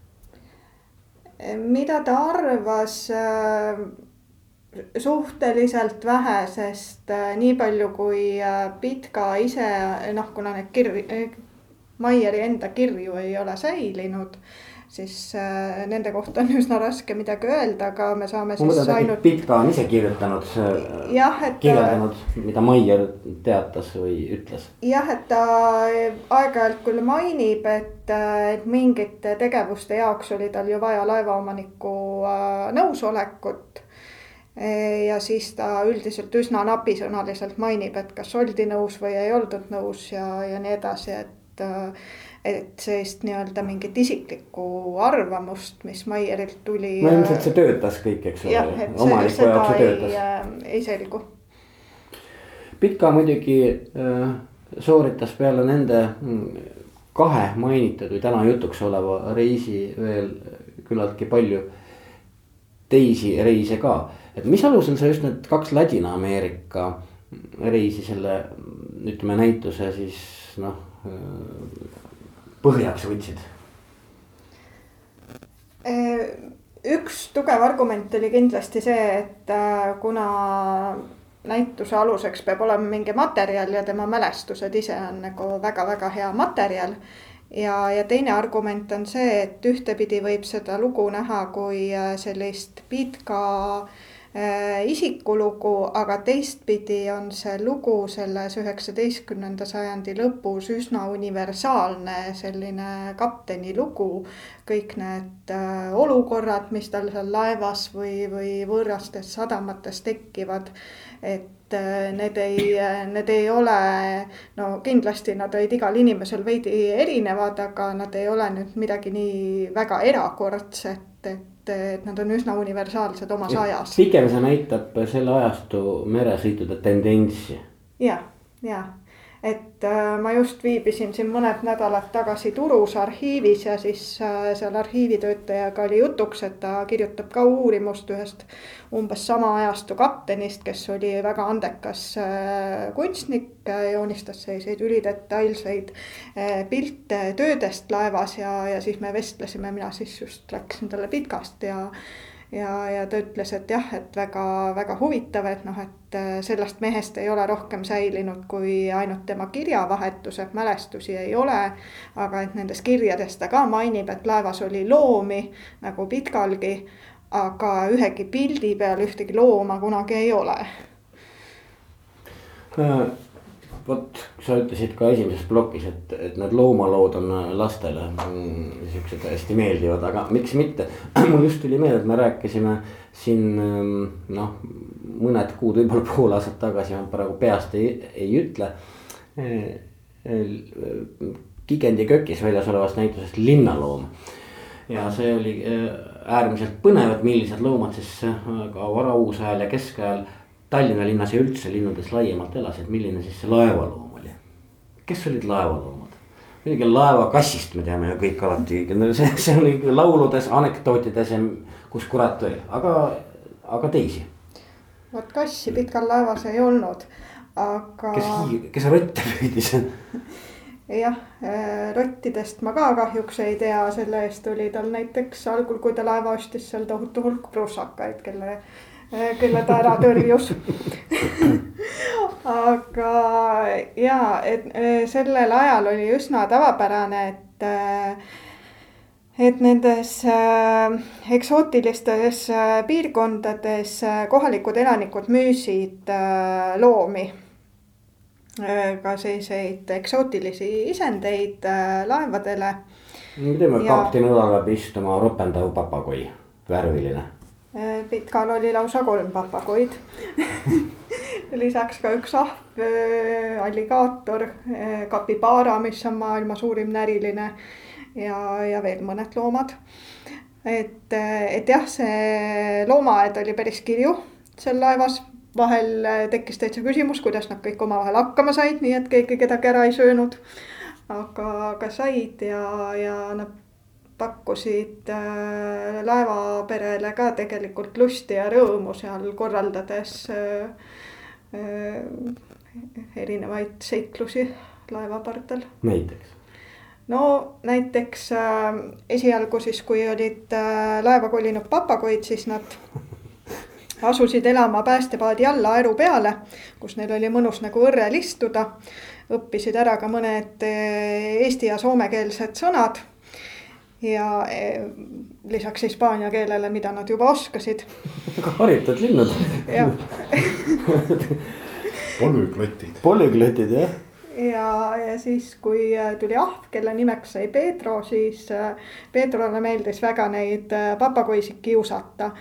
mida ta arvas äh, suhteliselt vähe, sest äh, nii palju kui äh, Pitka ise noh, kuna need kirj-, Maieri enda kirju ei ole säilinud siis äh, nende kohta on üsna raske midagi öelda, aga me saame ma siis ainult. Pitka on ise kirjutanud, kirjeldanud, mida Maier teatas või ütles. jah, et ta aeg-ajalt küll mainib, et, et mingite tegevuste jaoks oli tal ju vaja laevaomaniku äh, nõusolekut ja siis ta üldiselt üsna napisõnaliselt mainib, et kas oldi nõus või ei oldud nõus ja, ja nii edasi, et äh, et sellist nii-öelda mingit isiklikku arvamust, mis Maierilt tuli. no ilmselt see töötas kõik, eks ole, omaniku jaoks see töötas. Äh, ei selgu. Pitka muidugi äh, sooritas peale nende mm, kahe mainitud või täna jutuks oleva reisi veel küllaltki palju teisi reise ka. et mis alusel sa just need kaks Ladina-Ameerika reisi selle ütleme näituse siis noh põhjaks võtsid? üks tugev argument oli kindlasti see, et äh, kuna näituse aluseks peab olema mingi materjal ja tema mälestused ise on nagu väga-väga hea materjal. ja, ja teine argument on see, et ühtepidi võib seda lugu näha kui äh, sellist Pitka äh, Äh, isikulugu, aga teistpidi on see lugu selles üheksateistkümnenda sajandi lõpus üsna universaalne selline kapteni lugu. kõik need äh, olukorrad, mis tal seal laevas või, või võõrastes sadamates tekivad. et äh, need ei, need ei ole, no kindlasti nad olid igal inimesel veidi erinevad, aga nad ei ole nüüd midagi nii väga erakordset, et et, nad on üsna universaalsed omas ja, ajas. pigem see näitab selle ajastu meresõitude tendentsi. ja, ja et äh, ma just viibisin siin mõned nädalad tagasi Turus arhiivis ja siis äh, seal arhiivitöötajaga oli jutuks, et ta kirjutab ka uurimust ühest umbes sama ajastu kaptenist, kes oli väga andekas äh, kunstnik, joonistas selliseid ülidetailseid pilte töödest laevas ja, ja siis me vestlesime, mina siis just läksin talle Pitkast ja ja, ja ta ütles, et jah, et väga-väga huvitav, et noh, et äh, sellest mehest ei ole rohkem säilinud kui ainult tema kirjavahetus, et mälestusi ei ole. aga et nendes kirjades ta ka mainib, et laevas oli loomi nagu Pitkalgi, aga ühegi pildi peal ühtegi looma kunagi ei ole äh vot sa ütlesid ka esimeses plokis, et, et need loomalood on lastele mm, siuksed hästi meeldivad, aga miks mitte. (clears throat) mul just tuli meelde, et me rääkisime siin mm, noh, mõned kuud, võib-olla pool aastat tagasi, ma praegu peast ei, ei ütle. Kigendi kökis väljas olevast näitusest Linnaloom ja see oli äh, äärmiselt põnev, et millised loomad siis äh, ka varauusajal ja keskajal Tallinna linnas ja üldse linnades laiemalt elasid, milline siis see laevaloom oli? kes olid laevaloomad? muidugi laevakassist me teame ju kõik alati, see, see oli lauludes, anekdootides ja kus kurat veel, aga, aga teisi. vot kassi pikal laevas ei olnud, aga. kes, kes rotte püüdis (laughs) jah, äh, rottidest ma ka kahjuks ei tea, selle eest oli tal näiteks algul, kui ta laeva ostis seal tohutu hulk prussakaid, kelle Eh, kelle ta ära tõrjus aga ja, et eh, sellel ajal oli üsna tavapärane, et eh, et nendes eksootilistes piirkondades kohalikud elanikud müüsid loomi. ka selliseid eksootilisi isendeid laevadele. me teame, kapten õlal peab istuma ropendav papagoi, värviline. Pitkal oli lausa kolm papagoid (laughs) lisaks ka üks ahv, alligaator, kapibaara, mis on maailma suurim näriline ja, ja veel mõned loomad. et, et jah, see loomaaed oli päris kirju seal laevas, vahel tekkis täitsa küsimus, kuidas nad kõik omavahel hakkama said, nii et keegi kedagi ära ei söönud. aga, aga said ja, ja nad pakkusid äh, laevaperele ka tegelikult lusti ja rõõmu seal korraldades äh, äh, erinevaid seiklusi laevapardal. näiteks? no näiteks äh, esialgu siis, kui olid äh, laeva kolinud papagoid, siis nad (laughs) asusid elama päästepaadi alla aeru peale, kus neil oli mõnus nagu õrrel istuda. õppisid ära ka mõned äh, eesti ja soomekeelsed sõnad. Ja äh, lisaks hispaania keelele, mida nad juba oskasid. väga (laughs) haritud linnud. jah (laughs) polüglotid. polüglotid jah ja, ja siis, kui äh, tuli ahv, kelle nimeks sai Pedro, siis äh, Pedrole meeldis väga neid papagoisid kiusata.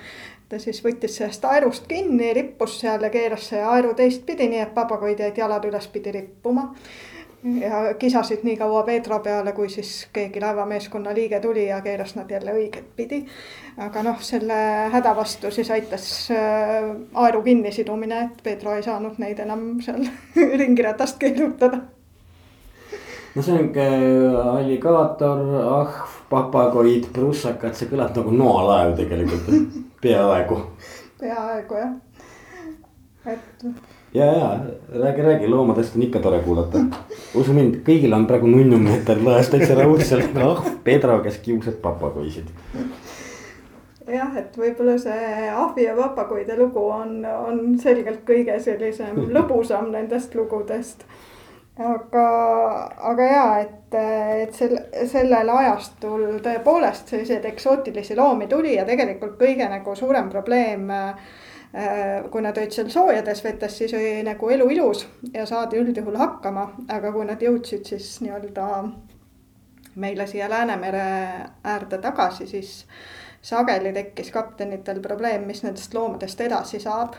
ta siis võttis sellest aerust kinni, rippus seal ja keeras see aeru teistpidi, nii et papagoid jäid jalad ülespidi rippuma. Ja kisasid nii kaua Pedro peale, kui siis keegi laevameeskonna liige tuli ja keeras nad jälle õiget pidi. aga noh, selle häda vastu siis aitas aeru kinnisidumine, et Pedro ei saanud neid enam seal (laughs) ringiratast keerutada no see on alligaator, ahv, papagoid, prussakad, see kõlab nagu noalaev tegelikult, peaaegu. (laughs) peaaegu jah, et. Ja, ja räägi, räägi, loomadest on ikka tore kuulata. usu mind, kõigil on praegu nunnumeeter laes täitsa raudselt, ahv Pedro, kes kiusab papagoisid jah, et võib-olla see ahvi ja papagoide lugu on, on selgelt kõige sellisem lõbusam nendest lugudest aga, aga ja, et, et sel, sellel ajastul tõepoolest selliseid eksootilisi loomi tuli ja tegelikult kõige nagu suurem probleem äh,. Kui nad olid seal soojades vetes, siis oli nagu elu ilus ja saadi üldjuhul hakkama, aga kui nad jõudsid siis nii-öelda meile siia Läänemere äärde tagasi, siis sageli tekkis kaptenitel probleem, mis nendest loomadest edasi saab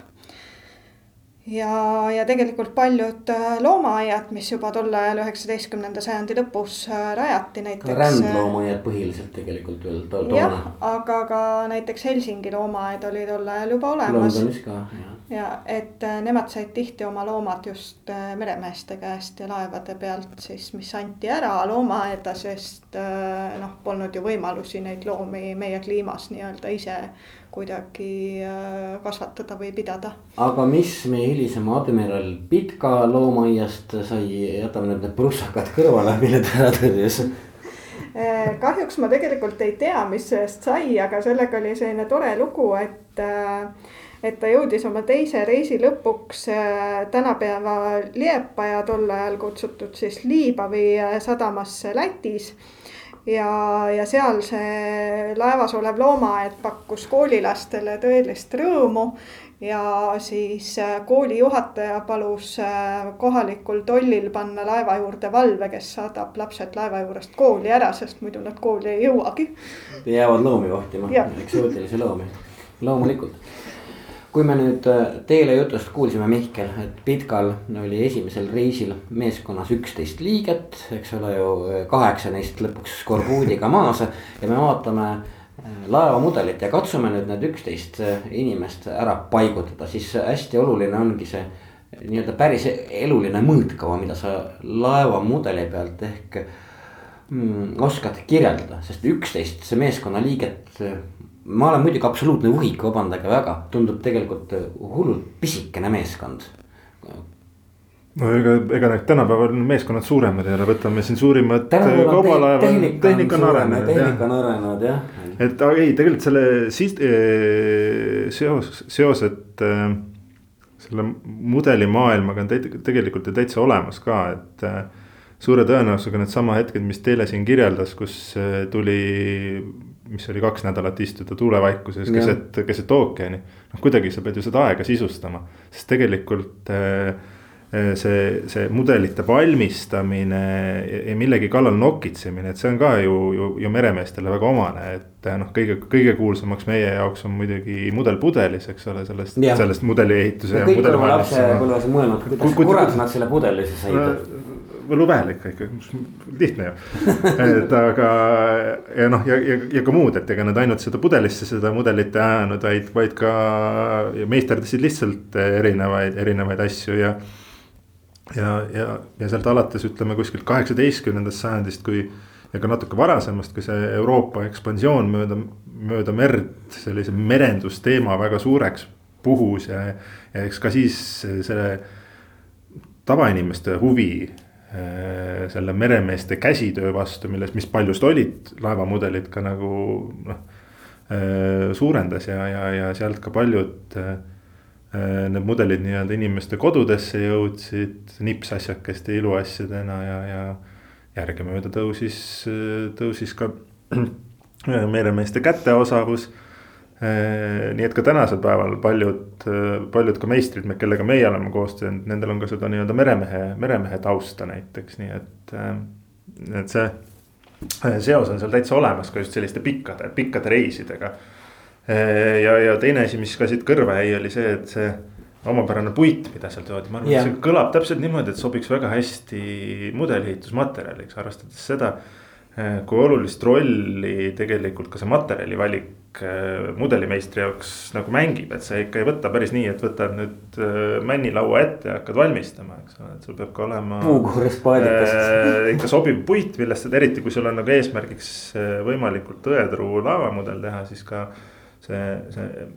ja, ja tegelikult paljud äh, loomaaiad, mis juba tol ajal üheksateistkümnenda sajandi lõpus äh, rajati näiteks. rändloomaaiad põhiliselt tegelikult veel toona. jah, aga ka näiteks Helsingi loomaaed oli tol ajal juba olemas. Londonis ka, jah. ja et äh, nemad said tihti oma loomad just meremeeste käest ja laevade pealt siis, mis anti ära loomaaeda, sest noh, polnud ju võimalusi neid loomi meie kliimas nii-öelda ise kuidagi äh, kasvatada või pidada. aga mis meie hilisem admiral Pitka loomaaiast sai, jätame nüüd need prussakad kõrvale, mille ta ära tõrjus äh, kahjuks ma tegelikult ei tea, mis sellest sai, aga sellega oli selline tore lugu, et äh, et ta jõudis oma teise reisi lõpuks tänapäeva Liepaja, tol ajal kutsutud siis Liibavi sadamasse Lätis ja, ja seal see laevas olev loomaaed pakkus koolilastele tõelist rõõmu. ja siis äh, kooli juhataja palus äh, kohalikul tollil panna laeva juurde valve, kes saadab lapsed laeva juurest kooli ära, sest muidu nad kooli ei jõuagi. jäävad loomi kohtima, eksootilisi loomi, loomulikult kui me nüüd äh, teele jutust kuulsime, Mihkel, et Pitkal oli esimesel reisil meeskonnas üksteist liiget, eks ole ju, kaheksa neist lõpuks skorbuudiga maas ja me vaatame äh, laevamudelit ja katsume nüüd need üksteist äh, inimest ära paigutada, siis hästi oluline ongi see nii-öelda päris eluline mõõtkava, mida sa laevamudeli pealt ehk mm, oskad kirjeldada, sest üksteist meeskonnaliiget ma olen muidugi absoluutne uhik, vabandage väga, tundub tegelikult hullult pisikene meeskond. no ega, ega need tänapäeval meeskonnad suuremad ei ole, võtame siin suurimad kaubalaevad. tehnika on arenenud. tehnika on arenenud jah. et aga ei, tegelikult selle siis eh, seos, seosed eh, selle mudelimaailmaga on tegelikult ju täitsa olemas ka, et eh, suure tõenäosusega needsama hetked, mis Teele siin kirjeldas, kus tuli mis oli kaks nädalat istuda tuulevaikuses keset, keset ookeani. noh, kuidagi sa pead ju seda aega sisustama, sest tegelikult äh, see, see mudelite valmistamine ja millegi kallal nokitsemine, et see on ka ju, ju, ju meremeestele väga omane, et noh, kõige, kõige kuulsamaks meie jaoks on muidugi mudel pudelis, eks ole, sellest, sellest mudeliehituse. kõik oleme lapsepõlves mõelnud, kuidas kurat nad selle pudelisse said võluväel ikka, ikka lihtne ju. et aga ja noh, ja, ja, ja ka muud, et ega nad ainult seda pudelisse seda mudelit ei ajanud, vaid, vaid ka meisterdasid lihtsalt erinevaid, erinevaid asju ja. ja, ja, ja sealt alates ütleme kuskilt kaheksateistkümnendast sajandist, kui ja ka natuke varasemast, kui see Euroopa ekspansioon mööda, mööda merd sellise merendusteema väga suureks puhus ja, ja eks ka siis selle tavainimeste huvi selle meremeeste käsitöö vastu, milles, mis paljust olid laevamudelid ka nagu noh. Äh, suurendas ja, ja, ja sealt ka paljud äh, need mudelid nii-öelda inimeste kodudesse jõudsid nipsasjakeste iluasjadena ja, ja. järgemööda tõusis, tõusis ka (clears throat) meremeeste käteosavus Äh, nii et ka tänasel päeval paljud, paljud ka meistrid, kellega meie oleme koos teinud, nendel on ka seda nii-öelda meremehe, meremehe tausta näiteks, nii et. Äh, et see äh, seos on seal täitsa olemas ka just selliste pikkade, pikkade reisidega. ja, ja teine asi, mis ka siit kõrva jäi, oli see, et see omapärane puit, mida seal toodi, ma arvan yeah., et see kõlab täpselt niimoodi, et sobiks väga hästi mudeliehitusmaterjaliks, arvestades seda kui olulist rolli tegelikult ka see materjali valik Äh, mudelimeistri jaoks nagu mängib, et sa ikka ei võta päris nii, et võtad nüüd äh, männilaua ette ja hakkad valmistama, eks ole, et sul peab ka olema. puukuurist paadikast äh,. ikka sobiv puit, millest, eriti kui sul on nagu eesmärgiks äh, võimalikult tõetruu laevamudel teha, siis ka see, see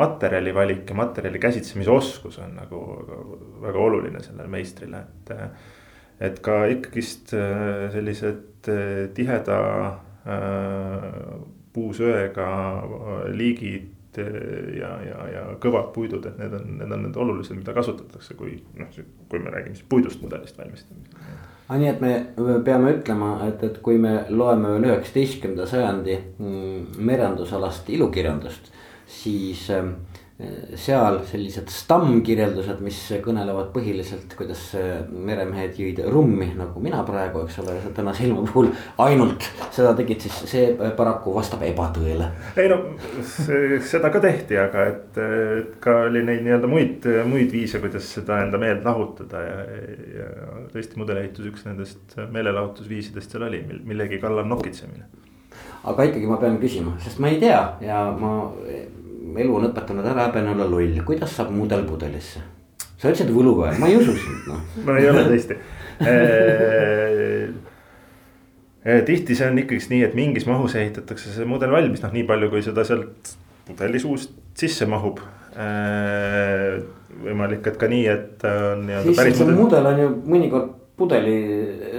materjali valik ja materjali käsitsemise oskus on nagu väga, väga oluline sellele meistrile, et. et ka ikkagist sellised tiheda äh, puusöega liigid äh, ja, ja, ja kõvad puidud, et need on, need on need olulised, mida kasutatakse, kui noh, kui me räägime siis puidust mudelist valmistamisest. aga nii, et me peame ütlema, et, et kui me loeme veel üheksateistkümnenda sajandi mm, merendusalast ilukirjandust, siis äh, seal sellised stammkirjeldused, mis kõnelevad põhiliselt, kuidas meremehed jõid rummi, nagu mina praegu, eks ole, tänase ilma puhul ainult seda tegid, siis see paraku vastab ebatõele. ei no seda ka tehti, aga et, et ka oli neid nii-öelda muid, muid viise, kuidas seda enda meelt lahutada ja, ja tõesti mudelehitus üks nendest meelelahutusviisidest seal oli, millegi kallal nokitsemine. aga ikkagi ma pean küsima, sest ma ei tea ja ma elu on õpetanud ära häbene olla loll, kuidas saab mudel pudelisse? sa ütlesid võluväe, ma ei usu sind noh. (laughs) no ei ole tõesti tihti see on ikkagist nii, et mingis mahus ehitatakse see mudel valmis, noh nii palju, kui seda sealt pudeli suust sisse mahub. võimalik, et ka nii, et on nii-öelda päris. Mudel... mudel on ju mõnikord pudeli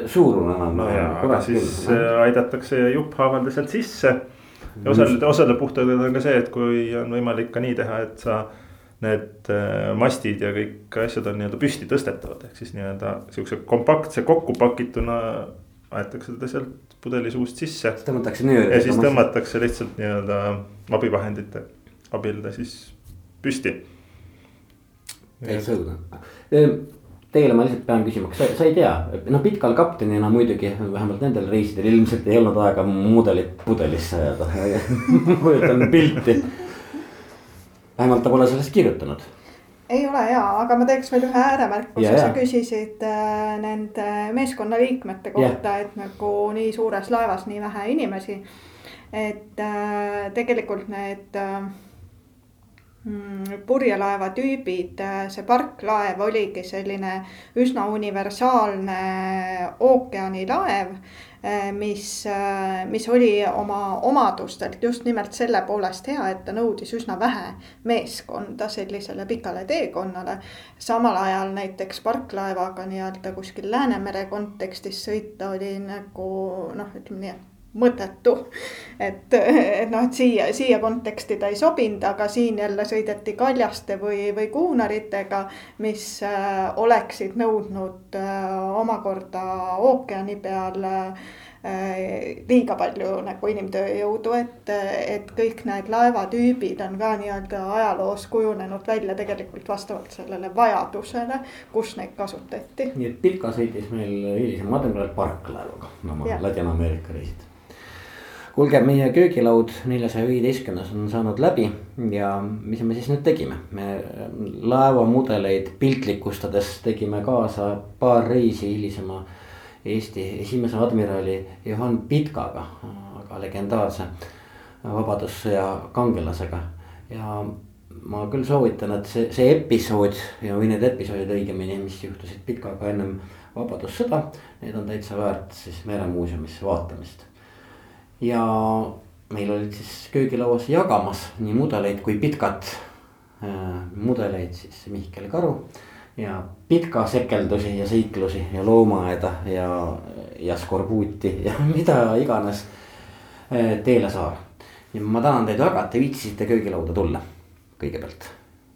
suurune enam. no aga siis küll, aidatakse jupphaaval sealt sisse ja osale, osale puhtadel on ka see, et kui on võimalik ka nii teha, et sa. Need äh, mastid ja kõik asjad on nii-öelda püsti tõstetavad, ehk siis nii-öelda siukse kompaktse kokkupakituna aetakse teda sealt pudeli suust sisse. siis tõmmatakse nööri. ja siis tõmmatakse lihtsalt nii-öelda abivahendite abil ta siis püsti. täitsa õudne Teile ma lihtsalt pean küsima, kas sa, sa ei tea, noh pikal kaptenina muidugi vähemalt nendel reisidel ilmselt ei olnud aega mudelit pudelisse ajada (laughs) kujutan pilti. vähemalt ta pole sellest kirjutanud ei ole ja, aga ma teeks veel ühe ääremärkuse, sa küsisid äh, nende meeskonnaliikmete kohta, et nagu nii suures laevas nii vähe inimesi. et äh, tegelikult need äh, purjelaeva tüübid, äh, see parklaev oligi selline üsna universaalne ookeanilaev. Äh, mis, äh, mis oli oma omadustelt just nimelt selle poolest hea, et ta nõudis üsna vähe meeskonda sellisele pikale teekonnale. samal ajal näiteks parklaevaga nii-öelda kuskil Läänemere kontekstis sõita oli nagu noh, ütleme nii, et mõttetu. et, et noh, et siia, siia konteksti ta ei sobinud, aga siin jälle sõideti kaljaste või, või kuunaritega, mis äh, oleksid nõudnud äh, omakorda ookeani peal äh, liiga palju nagu inimtööjõudu, et, et kõik need laevatüübid on ka nii-öelda ajaloos kujunenud välja tegelikult vastavalt sellele vajadusele, kus neid kasutati. nii et Pilka sõitis meil hilisem admiral parklaevaga oma Jah. Ladina-Ameerika reisid kuulge, meie köögilaud neljasaja viieteistkümnes on saanud läbi ja mis me siis nüüd tegime, me laevamudeleid piltlikustades tegime kaasa paar reisi hilisema Eesti esimese admirali Johan Pitkaga, aga legendaarse vabadussõja kangelasega. Ja ma küll soovitan, et see, see episood ja, või need episoodid õigemini, mis juhtusid Pitkaga ennem vabadussõda, need on täitsa väärt siis meremuuseumisse vaatamist ja meil olid siis köögilauas jagamas nii mudeleid kui pitkat äh,. mudeleid siis Mihkel Karu ja pitka sekeldusi ja seiklusi ja loomaaeda ja, ja skorbuuti ja (laughs) mida iganes äh, Teele Saar. ja ma tänan teid väga, et te viitsisite köögilauda tulla kõigepealt.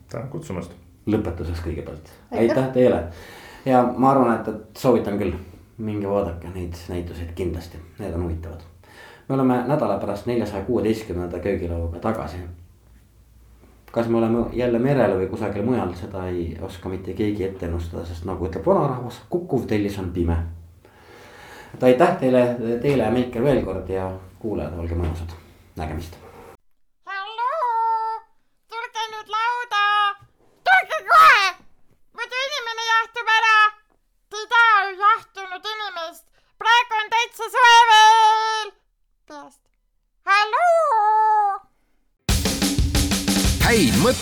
tänan kutsumast. lõpetuseks kõigepealt, aitäh teile ja ma arvan, et, et soovitan küll, minge vaadake neid näituseid kindlasti, need on huvitavad me oleme nädala pärast neljasaja kuueteistkümnenda köögilauaga tagasi. kas me oleme jälle merel või kusagil mujal, seda ei oska mitte keegi ette ennustada, sest nagu ütleb vanarahvas, kukkuv tellis on pime. et aitäh teile, teile ja Meiker veel kord ja kuulajad, olge mõnusad, nägemist.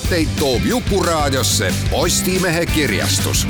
Mõtteid toob Jukuraadiosse Postimehe kirjastus